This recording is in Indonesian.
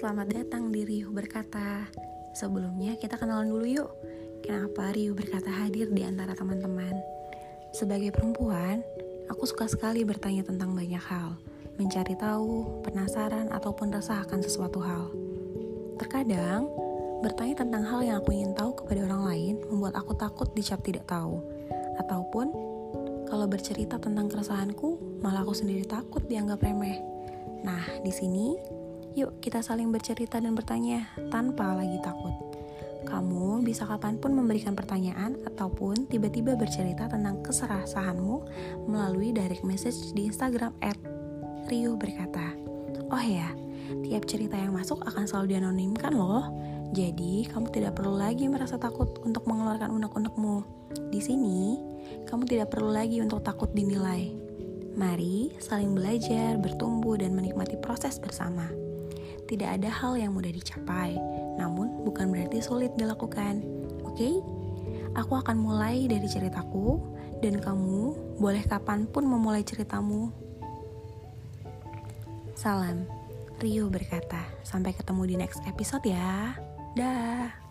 selamat datang di Riuh Berkata. Sebelumnya kita kenalan dulu yuk. Kenapa Riuh Berkata hadir di antara teman-teman? Sebagai perempuan, aku suka sekali bertanya tentang banyak hal, mencari tahu, penasaran, ataupun resah akan sesuatu hal. Terkadang, bertanya tentang hal yang aku ingin tahu kepada orang lain membuat aku takut dicap tidak tahu. Ataupun, kalau bercerita tentang keresahanku, malah aku sendiri takut dianggap remeh. Nah, di sini Yuk kita saling bercerita dan bertanya tanpa lagi takut. Kamu bisa kapan pun memberikan pertanyaan ataupun tiba-tiba bercerita tentang keserasahanmu melalui direct message di Instagram at Rio berkata. Oh ya, tiap cerita yang masuk akan selalu dianonimkan loh. Jadi, kamu tidak perlu lagi merasa takut untuk mengeluarkan unek-unekmu. Di sini, kamu tidak perlu lagi untuk takut dinilai. Mari saling belajar, bertumbuh, dan menikmati proses bersama. Tidak ada hal yang mudah dicapai, namun bukan berarti sulit dilakukan. Oke? Okay? Aku akan mulai dari ceritaku, dan kamu boleh kapan pun memulai ceritamu. Salam, Rio berkata. Sampai ketemu di next episode ya. Dah.